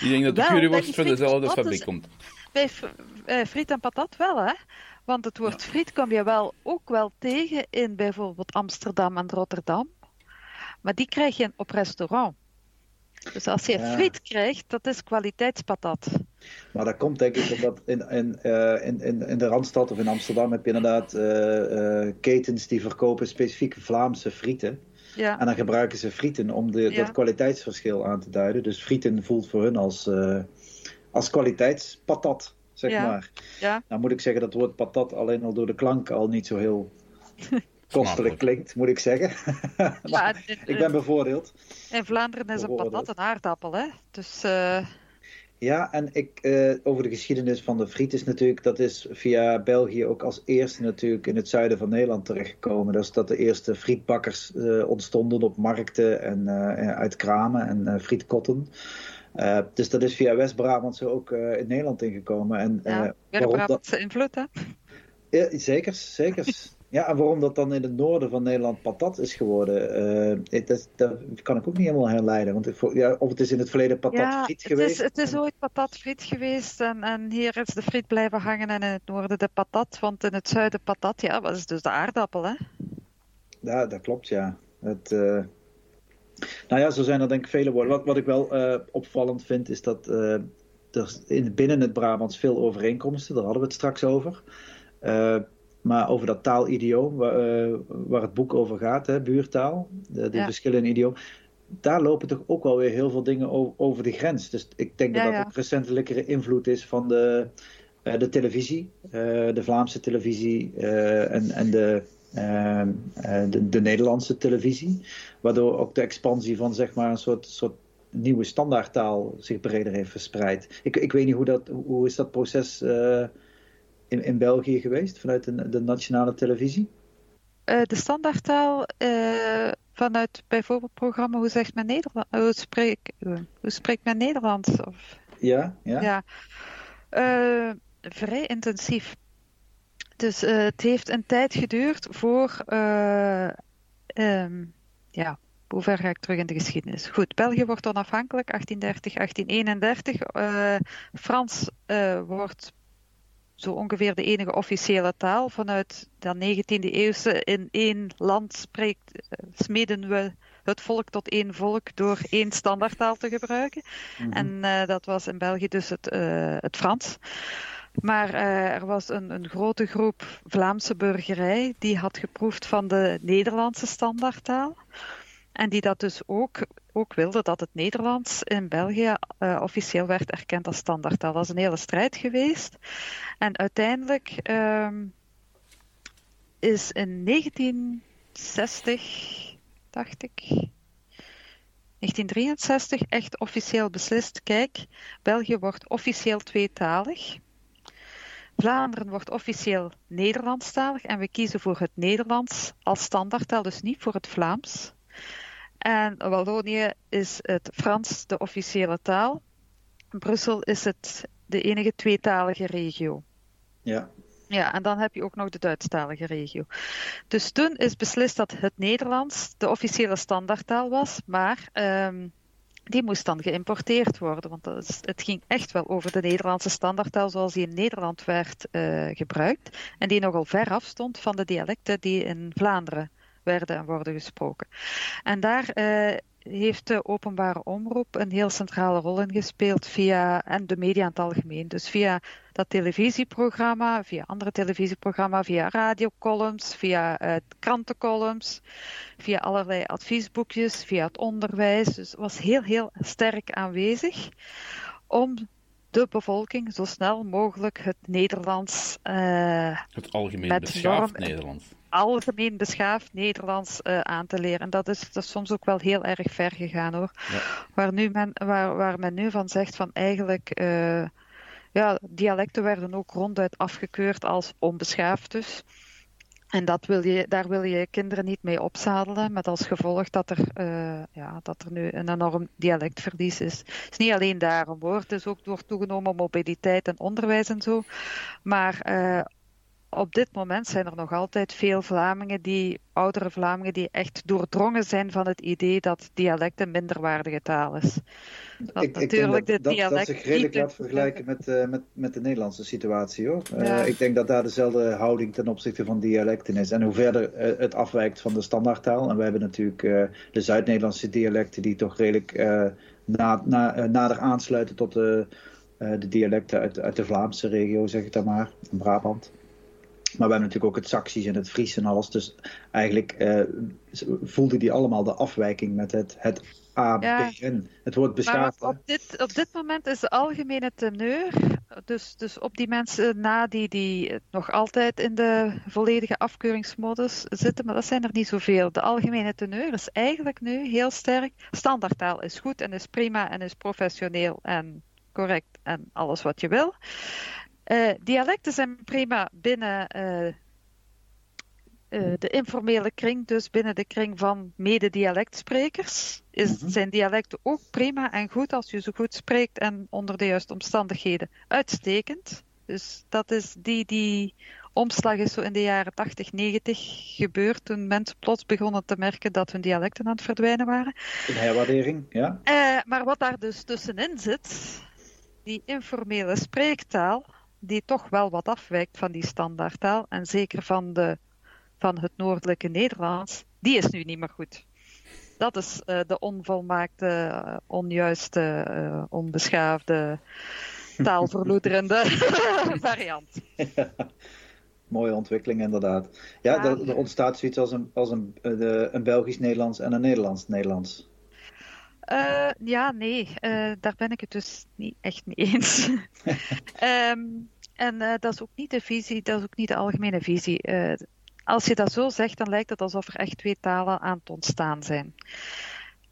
Ik denk dat de curryworst van dezelfde fabriek komt. Bij eh, friet en patat wel, hè? Want het woord friet kom je wel ook wel tegen in bijvoorbeeld Amsterdam en Rotterdam. Maar die krijg je op restaurant. Dus als je Ja. friet krijgt, dat is kwaliteitspatat. Maar dat komt denk ik omdat in, in, eh, in, in, in de Randstad of in Amsterdam heb je inderdaad eh, eh, ketens die verkopen specifieke Vlaamse frieten. Ja, En dan gebruiken ze frieten om de, Ja. dat kwaliteitsverschil aan te duiden. Dus frieten voelt voor hun als, als kwaliteitspatat, zeg Ja. maar. ja. Nou moet ik zeggen dat het woord patat alleen al door de klank al niet zo heel kostelijk klinkt, moet ik zeggen. ja Maar in, ik ben bevoordeeld. in Vlaanderen is een patat een aardappel, hè? Dus eh, Ja, en ik, eh, over de geschiedenis van de friet is natuurlijk, dat is via België ook als eerste natuurlijk in het zuiden van Nederland terechtgekomen. Dus dat de eerste frietbakkers eh, ontstonden op markten en eh, uit kramen en eh, frietkotten. Eh, dus dat is via West-Brabant zo ook eh, in Nederland ingekomen. En, eh, ja, weer waarom dat- Brabantse invloed, hè? ja, zeker, zeker. Ja, en waarom dat dan in het noorden van Nederland patat is geworden, eh, ik- dat, dat kan ik ook niet helemaal herleiden. Want ik, ja, of het is in het verleden patat Ja, friet het geweest. is, het is ooit patat friet geweest en, en hier is de friet blijven hangen en in het noorden de patat, want in het zuiden patat, ja, dat is dus de aardappel, hè? Ja, dat klopt, ja. Het, eh, Nou ja, zo zijn er denk ik vele woorden. Wat, wat ik wel eh, opvallend vind, is dat eh, er in, binnen het Brabants veel overeenkomsten, daar hadden we het straks over. Eh, maar over dat taalidioom waar, waar het boek over gaat, hè, buurtaal, de, de ja. verschillen in idioom. Daar lopen toch ook wel weer heel veel dingen over, over de grens. Dus ik denk dat ja, ook recentelijkere invloed is van de, de televisie, de Vlaamse televisie en, en de, de, de, Nederlandse televisie. Waardoor ook de expansie van zeg maar een soort, soort nieuwe standaardtaal zich breder heeft verspreid. Ik, ik weet niet hoe, dat, hoe is dat proces in, in België geweest vanuit de, de nationale televisie? Uh, de standaardtaal uh, vanuit bijvoorbeeld programma Hoe zegt men Nederland? Hoe, spreek, hoe spreekt men Nederlands? Of... Ja, ja. ja. Uh, vrij intensief. Dus het heeft een tijd geduurd voor. Um, ja, hoe ver ga ik terug in de geschiedenis? Goed, België wordt onafhankelijk, 1830, 1831. Frans wordt zo ongeveer de enige officiële taal. Vanuit de 19e eeuwse in één land spreekt, eh, smeden we het volk tot één volk door één standaardtaal te gebruiken. Mhm. En uh, dat was in België dus het, uh, het Frans. Maar uh, er was een, een, grote groep Vlaamse burgerij die had geproefd van de Nederlandse standaardtaal. En die dat dus ook, ook wilde dat het Nederlands in België uh, officieel werd erkend als standaardtaal. Dat is een hele strijd geweest. En uiteindelijk um, is in 1960, dacht ik, 1963 echt officieel beslist: kijk, België wordt officieel tweetalig. Vlaanderen wordt officieel Nederlandstalig en we kiezen voor het Nederlands als standaardtaal, dus niet voor het Vlaams. En Wallonië is het Frans de officiële taal. Brussel is het de enige tweetalige regio. Ja. Ja, en dan heb je ook nog de Duitsstalige regio. Dus toen is beslist dat het Nederlands de officiële standaardtaal was, maar um, die moest dan geïmporteerd worden. Want het ging echt wel over de Nederlandse standaardtaal zoals die in Nederland werd uh, gebruikt. En die nogal ver afstond van de dialecten die in Vlaanderen werden en worden gesproken. En daar uh, heeft de openbare omroep een heel centrale rol in gespeeld via, en de media in het algemeen. Dus via dat televisieprogramma, via andere televisieprogramma, via radiocolumns, via uh, krantencolumns, via allerlei adviesboekjes, via het onderwijs. Dus was heel, heel sterk aanwezig om de bevolking zo snel mogelijk het Nederlands. Uh, het algemeen beschaafd Nederlands algemeen beschaafd Nederlands uh, aan te leren. En dat is, dat is soms ook wel heel erg ver gegaan hoor. Ja. Waar, nu men, waar, waar men nu van zegt van eigenlijk. Uh, ja, dialecten werden ook ronduit afgekeurd als onbeschaafd dus. En dat wil je, daar wil je kinderen niet mee opzadelen, met als gevolg dat er, uh, ja, dat er nu een enorm dialectverlies is. Het is niet alleen daarom hoor, het is ook door toegenomen mobiliteit en onderwijs en zo. Maar uh, op dit moment zijn er nog altijd veel Vlamingen, die, oudere Vlamingen, die echt doordrongen zijn van het idee dat dialect een minderwaardige taal is. Dat ik, natuurlijk ik dat, dat, dat zich redelijk laat vergelijken met, uh, met, met de Nederlandse situatie hoor. Uh, ja. Ik denk dat daar dezelfde houding ten opzichte van dialecten is. En hoe verder uh, het afwijkt van de standaardtaal. En we hebben natuurlijk de Zuid-Nederlandse dialecten die toch redelijk na, na, nader aansluiten tot de, de dialecten uit, uit de Vlaamse regio, zeg ik dan maar, in Brabant. Maar we hebben natuurlijk ook het Saxisch en het Fries en alles. Dus eigenlijk uh, voelde die allemaal de afwijking met het, het ABN. Het woord beschaafd. Op dit, op dit moment is de algemene teneur, dus, dus op die mensen na die, die nog altijd in de volledige afkeuringsmodus zitten, maar dat zijn er niet zoveel. De algemene teneur is eigenlijk nu heel sterk. Standaardtaal is goed en is prima en is professioneel en correct en alles wat je wil. Uh, dialecten zijn prima binnen uh, uh, de informele kring, dus binnen de kring van mede-dialectsprekers. Is, mm-hmm. Zijn dialecten ook prima en goed als je ze goed spreekt en onder de juiste omstandigheden uitstekend. Dus dat is die, die omslag is zo in de jaren 80, 90 gebeurd toen mensen plots begonnen te merken dat hun dialecten aan het verdwijnen waren. Een herwaardering, ja. maar wat daar dus tussenin zit, die informele spreektaal, die toch wel wat afwijkt van die standaardtaal en zeker van, de, van het noordelijke Nederlands, die is nu niet meer goed. Dat is uh, de onvolmaakte, uh, onjuiste, uh, onbeschaafde, taalverloederende variant. Ja. mooie ontwikkeling inderdaad. Ja, Ja. Er, er ontstaat zoiets als een, als een, eh, een Belgisch-Nederlands en een Nederlands-Nederlands. Eh, ja, nee, eh, daar ben ik het dus niet echt mee eens. Ehm, en eh, dat is ook niet de visie, dat is ook niet de algemene visie. Als je dat zo zegt, dan lijkt het alsof er echt twee talen aan het ontstaan zijn.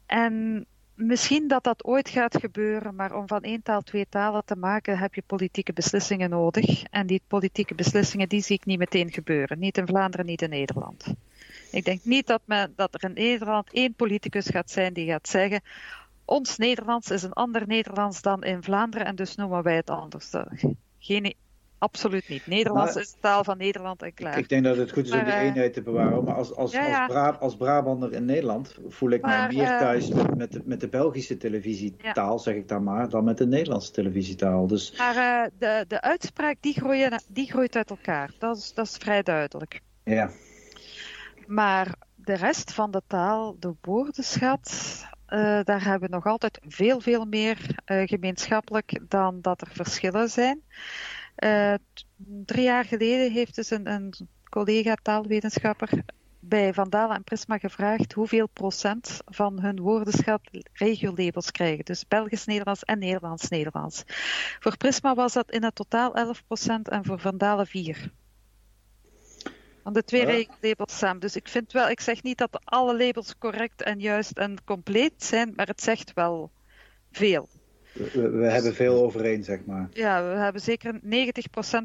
En misschien dat dat ooit gaat gebeuren, maar om van één taal twee talen te maken, heb je politieke beslissingen nodig. En die politieke beslissingen, die zie ik niet meteen gebeuren. Niet in Vlaanderen, niet in Nederland. Ik denk niet dat, men, dat er in Nederland één politicus gaat zijn die gaat zeggen: ons Nederlands is een ander Nederlands dan in Vlaanderen en dus noemen wij het anders. Geen, absoluut niet. Nederlands Maar- is de taal van Nederland en klaar. ik denk dat het goed is om die eh, eenheid te bewaren. Maar als, als, ja, ja. Als, Bra als Brabander in Nederland voel ik Maar, mij meer eh, thuis met, met, de, met de Belgische televisietaal, zeg ik dan maar, dan met de Nederlandse televisietaal. Dus Maar eh, de, de uitspraak die, groeien, die groeit uit elkaar. Dat is, dat is vrij duidelijk. ja, Maar de rest van de taal, de woordenschat, eh, daar hebben we nog altijd veel, veel meer eh, gemeenschappelijk dan dat er verschillen zijn. Eh, drie jaar geleden heeft dus een, een collega taalwetenschapper bij Vandalen en Prisma gevraagd hoeveel procent van hun woordenschat regiolabels krijgen. Dus Belgisch-Nederlands en Nederlands-Nederlands. Voor Prisma was dat in het totaal 11 procent en voor Vandalen 4. Van de twee Ja. regiolabels samen. Dus ik vind wel, ik zeg niet dat alle labels correct en juist en compleet zijn, maar het zegt wel veel. we, we hebben veel overeen, zeg maar. Ja, we hebben zeker 90%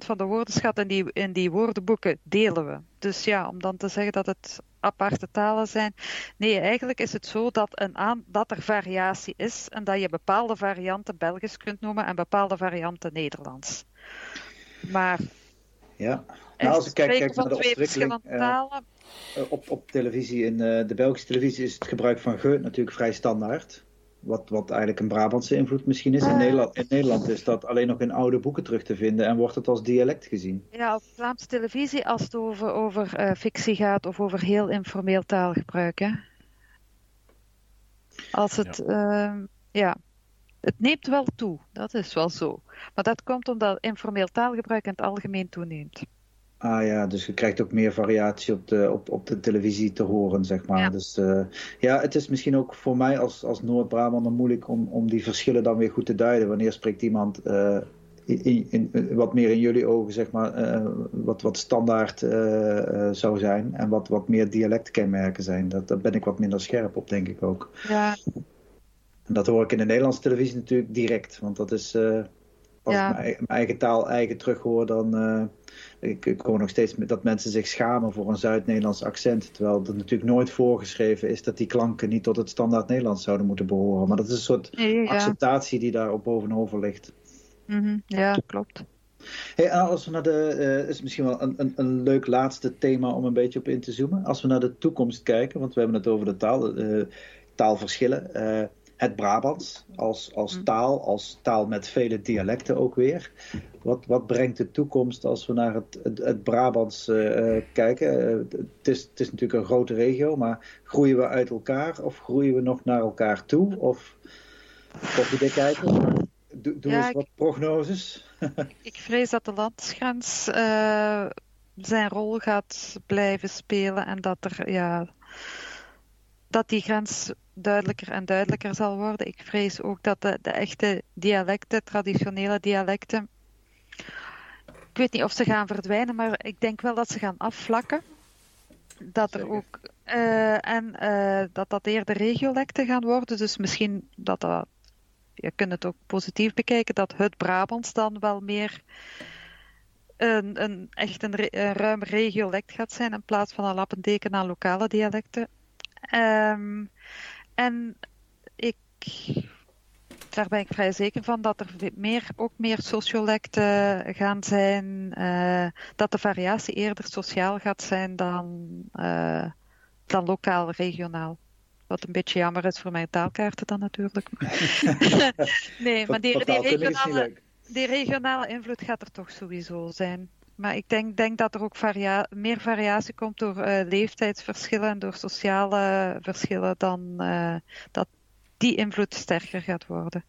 van de woordenschat in die, in die woordenboeken delen we. Dus ja, om dan te zeggen dat het aparte talen zijn. Nee, eigenlijk is het zo dat, een aan, dat er variatie is en dat je bepaalde varianten Belgisch kunt noemen en bepaalde varianten Nederlands. Maar Ja. Nou, als ik kijk, naar de ontwikkeling, Eh, op, op televisie, in eh, de Belgische televisie, is het gebruik van ge natuurlijk vrij standaard. Wat, wat eigenlijk een Brabantse invloed misschien is. In, Ah. Nederland, in Nederland is dat alleen nog in oude boeken terug te vinden en wordt het als dialect gezien. Ja, op Vlaamse televisie als het over, over eh, fictie gaat of over heel informeel taalgebruik. Hè? Als het, ja. ja, het neemt wel toe, dat is wel zo. Maar dat komt omdat informeel taalgebruik in het algemeen toeneemt. Ah ja, dus je krijgt ook meer variatie op de, op, op de televisie te horen, zeg maar. Ja. Dus eh, ja, het is misschien ook voor mij als, als Noord-Brabander moeilijk om, om die verschillen dan weer goed te duiden. Wanneer spreekt iemand eh, in, in, in- wat meer in jullie ogen, zeg maar, eh, wat, wat standaard zou zijn en wat, wat meer dialectkenmerken zijn. Dat, daar ben ik wat minder scherp op, denk ik ook. Ja, En dat hoor ik in de Nederlandse televisie natuurlijk direct, want dat is. eh, als Ja. ik mijn, eigen- mijn eigen taal eigen terughoor, dan. eh, ik, ik hoor nog steeds dat mensen zich schamen voor een Zuid-Nederlands accent. Terwijl er natuurlijk nooit voorgeschreven is dat die klanken niet tot het standaard Nederlands zouden moeten behoren. Maar dat is een soort nee, ja. acceptatie die daar op bovenover ligt. Mhm, ja klopt. Hey, als we naar de. eh is misschien wel een, een, een leuk laatste thema om een beetje op in te zoomen. Als we naar de toekomst kijken, want we hebben het over de taal, eh, taalverschillen. Het Brabants als, als Mm. taal, als taal met vele dialecten ook weer. Wat, wat brengt de toekomst als we naar het, het, het Brabants eh, eh, kijken? Eh, het, is, het is natuurlijk een grote regio, maar groeien we uit elkaar of groeien we nog naar elkaar toe? Of koffiedik kijken? Doe, doe Ja, eens ik- wat prognoses. Ik vrees dat de landsgrens zijn rol gaat blijven spelen en dat er ja, dat die grens duidelijker en duidelijker zal worden. Ik vrees ook dat de, de echte dialecten, traditionele dialecten, ik weet niet of ze gaan verdwijnen, maar ik denk wel dat ze gaan afvlakken. Dat er ook eh, en eh, dat dat eerder regiolecten gaan worden. Dus misschien dat dat je kunt het ook positief bekijken, dat het Brabants dan wel meer een, een echt een, een ruim regiolect gaat zijn in plaats van een lappendeken aan lokale dialecten. Ehm, en ik, daar ben ik vrij zeker van dat er meer, ook meer sociolecten gaan zijn, eh, dat de variatie eerder sociaal gaat zijn dan, eh, dan lokaal, regionaal. Wat een beetje jammer is voor mijn taalkaarten dan natuurlijk. nee, maar die, regionale, die regionale invloed gaat er toch sowieso zijn. Maar ik denk, denk dat er ook meer variatie komt door eh, leeftijdsverschillen en door sociale verschillen dan eh, dat die invloed sterker gaat worden.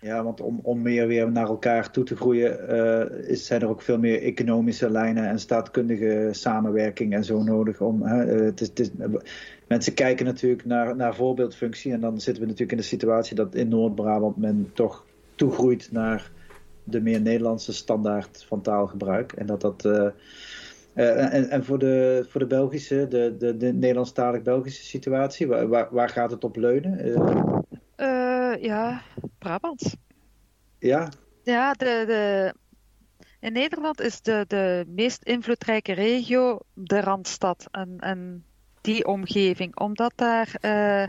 Ja, want om, om meer weer naar elkaar toe te groeien, uh, is, zijn er ook veel meer economische lijnen en staatkundige samenwerking en zo nodig. Om, het is, mensen kijken natuurlijk naar, naar voorbeeldfunctie en dan zitten we natuurlijk in de situatie dat in Noord-Brabant men toch toegroeit naar de meer Nederlandse standaard van taalgebruik. En dat dat. Uh, en, en voor, de, voor de Belgische, de, de, de Nederlandstalig-Belgische situatie, waar, waar, gaat het op leunen? Uh, ja, Brabant. Ja? Ja, de, de, in Nederland is de, de meest invloedrijke regio de Randstad. En, en die omgeving. Omdat daar, uh,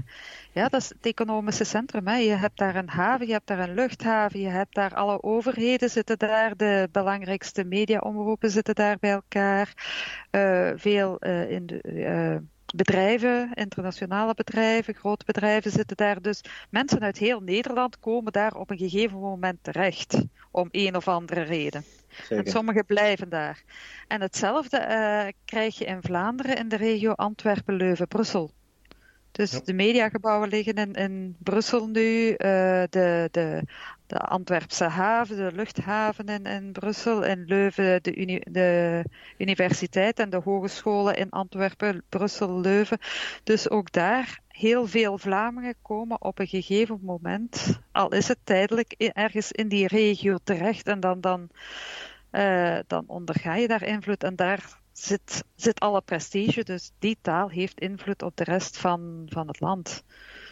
ja, dat is het economische centrum. Hè. Je hebt daar een haven, je hebt daar een luchthaven, je hebt daar alle overheden zitten daar, de belangrijkste mediaomroepen zitten daar bij elkaar. Uh, veel uh, in de bedrijven, internationale bedrijven, grote bedrijven zitten daar. Dus mensen uit heel Nederland komen daar op een gegeven moment terecht. Om een of andere reden. En sommigen blijven daar. En hetzelfde uh, krijg je in Vlaanderen in de regio Antwerpen, Leuven, Brussel. Dus ja. de mediagebouwen liggen in, in Brussel nu, uh, de, de, de Antwerpse haven, de luchthaven in, in Brussel, in Leuven de, de universiteit en de hogescholen in Antwerpen, Brussel, Leuven. Dus ook daar heel veel Vlamingen komen op een gegeven moment, al is het tijdelijk, ergens in die regio terecht en dan, dan, uh, dan onderga je daar invloed en daar zit, zit alle prestige. Dus die taal heeft invloed op de rest van, van het land.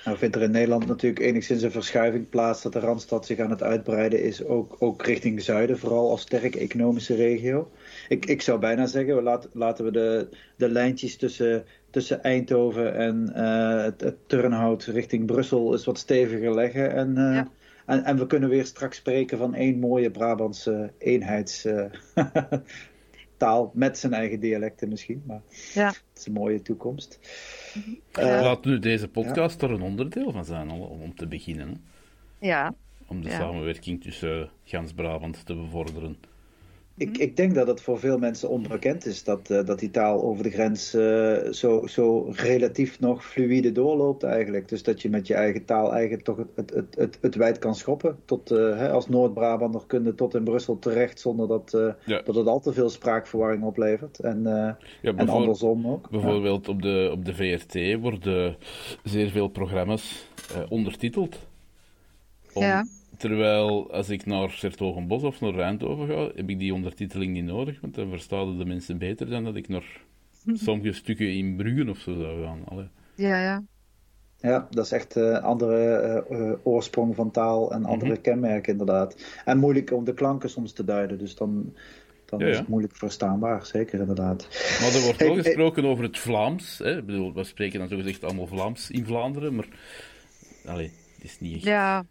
Nou vindt er in Nederland natuurlijk enigszins een verschuiving plaats dat de Randstad zich aan het uitbreiden is, ook, ook richting zuiden, vooral als sterke economische regio. Ik, ik zou bijna zeggen, laat, laten we de, de lijntjes tussen, tussen Eindhoven en uh, het, het, Turnhout richting Brussel eens wat steviger leggen. En, uh, ja. en, en, we kunnen weer straks spreken van één mooie Brabantse eenheids... Uh, taal met zijn eigen dialecten misschien. Maar ja. het is een mooie toekomst. Uh, Laat nu deze podcast ja. er een onderdeel van zijn, om te beginnen. Hè? Ja. Om de ja. samenwerking tussen Gans Brabant te bevorderen. Ik, ik, denk dat het voor veel mensen onbekend is dat, uh, dat die taal over de grens uh, zo, zo relatief nog fluïde doorloopt eigenlijk. Dus dat je met je eigen taal eigenlijk toch het, het, het, het, het wijd kan schoppen. Tot, uh, hè, als Noord-Brabander kunnen tot in Brussel terecht zonder dat, ja. dat het al te veel spraakverwarring oplevert. En, ja, en andersom ook. Bijvoorbeeld op, de, op de VRT worden zeer veel programma's ondertiteld. Om... Ja. Terwijl als ik naar Sertogenbos of naar Eindhoven ga, heb ik die ondertiteling niet nodig, want dan verstaan de mensen beter dan dat ik naar sommige stukken in Bruggen of zo zou gaan. Allee. Ja, ja. Ja, dat is echt een uh, andere uh, oorsprong van taal en andere mm -hmm. kenmerken inderdaad. En moeilijk om de klanken soms te duiden, dus dan, dan ja, ja. is het moeilijk verstaanbaar, zeker inderdaad. Maar er wordt wel gesproken hey, over het Vlaams. Hè? Ik bedoel, we spreken dan zogezegd allemaal Vlaams in Vlaanderen, maar allee, het is niet echt... Ja,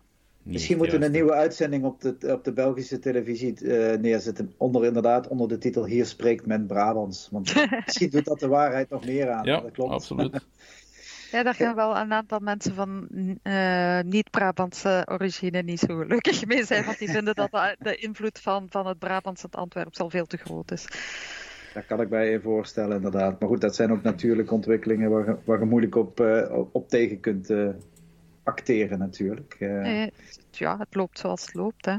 Misschien moeten we een nieuwe uitzending op de, op de Belgische televisie uh, neerzetten. Onder, inderdaad, onder de titel Hier spreekt men Brabants. Want misschien doet dat de waarheid nog meer aan. Ja, dat klopt. absoluut. Ja, daar gaan wel een aantal mensen van uh, niet-Brabantse origine niet zo gelukkig mee zijn. Want die vinden dat de, de invloed van, van het Brabants en Antwerpen al veel te groot is. Daar kan ik mij je voorstellen, inderdaad. Maar goed, dat zijn ook natuurlijke ontwikkelingen waar je, waar je moeilijk op, uh, op tegen kunt uh, acteren natuurlijk. Uh... Ja, het loopt zoals het loopt. Hè.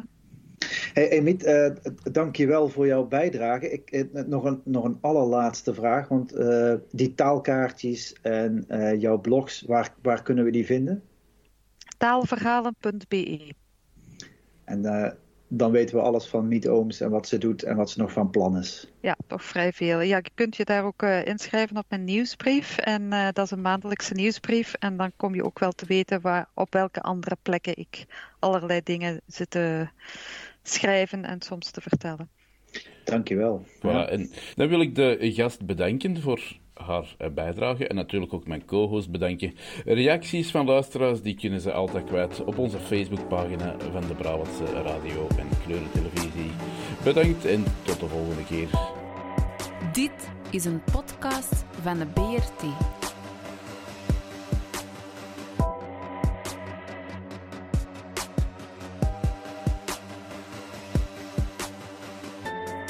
Hey, Emiet, uh, dank je wel voor jouw bijdrage. Ik, uh, nog, een, nog een allerlaatste vraag, want uh, die taalkaartjes en jouw blogs, waar, waar kunnen we die vinden? Taalverhalen.be En dan weten we alles van Miet Ooms en wat ze doet en wat ze nog van plan is. Ja, toch vrij veel. Ja, je kunt je daar ook uh, inschrijven op mijn nieuwsbrief. En uh, dat is een maandelijkse nieuwsbrief. En dan kom je ook wel te weten waar, op welke andere plekken ik allerlei dingen zit te schrijven en soms te vertellen. Dankjewel. Voilà, ja. en dan wil ik de gast bedanken voor haar bijdrage en natuurlijk ook mijn co-host bedanken. Reacties van luisteraars die kunnen ze altijd kwijt op onze Facebookpagina van de Brabantse Radio en Kleurentelevisie. Bedankt en tot de volgende keer. Dit is een podcast van de BRT.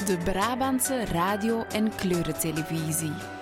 De Brabantse radio- en kleurentelevisie.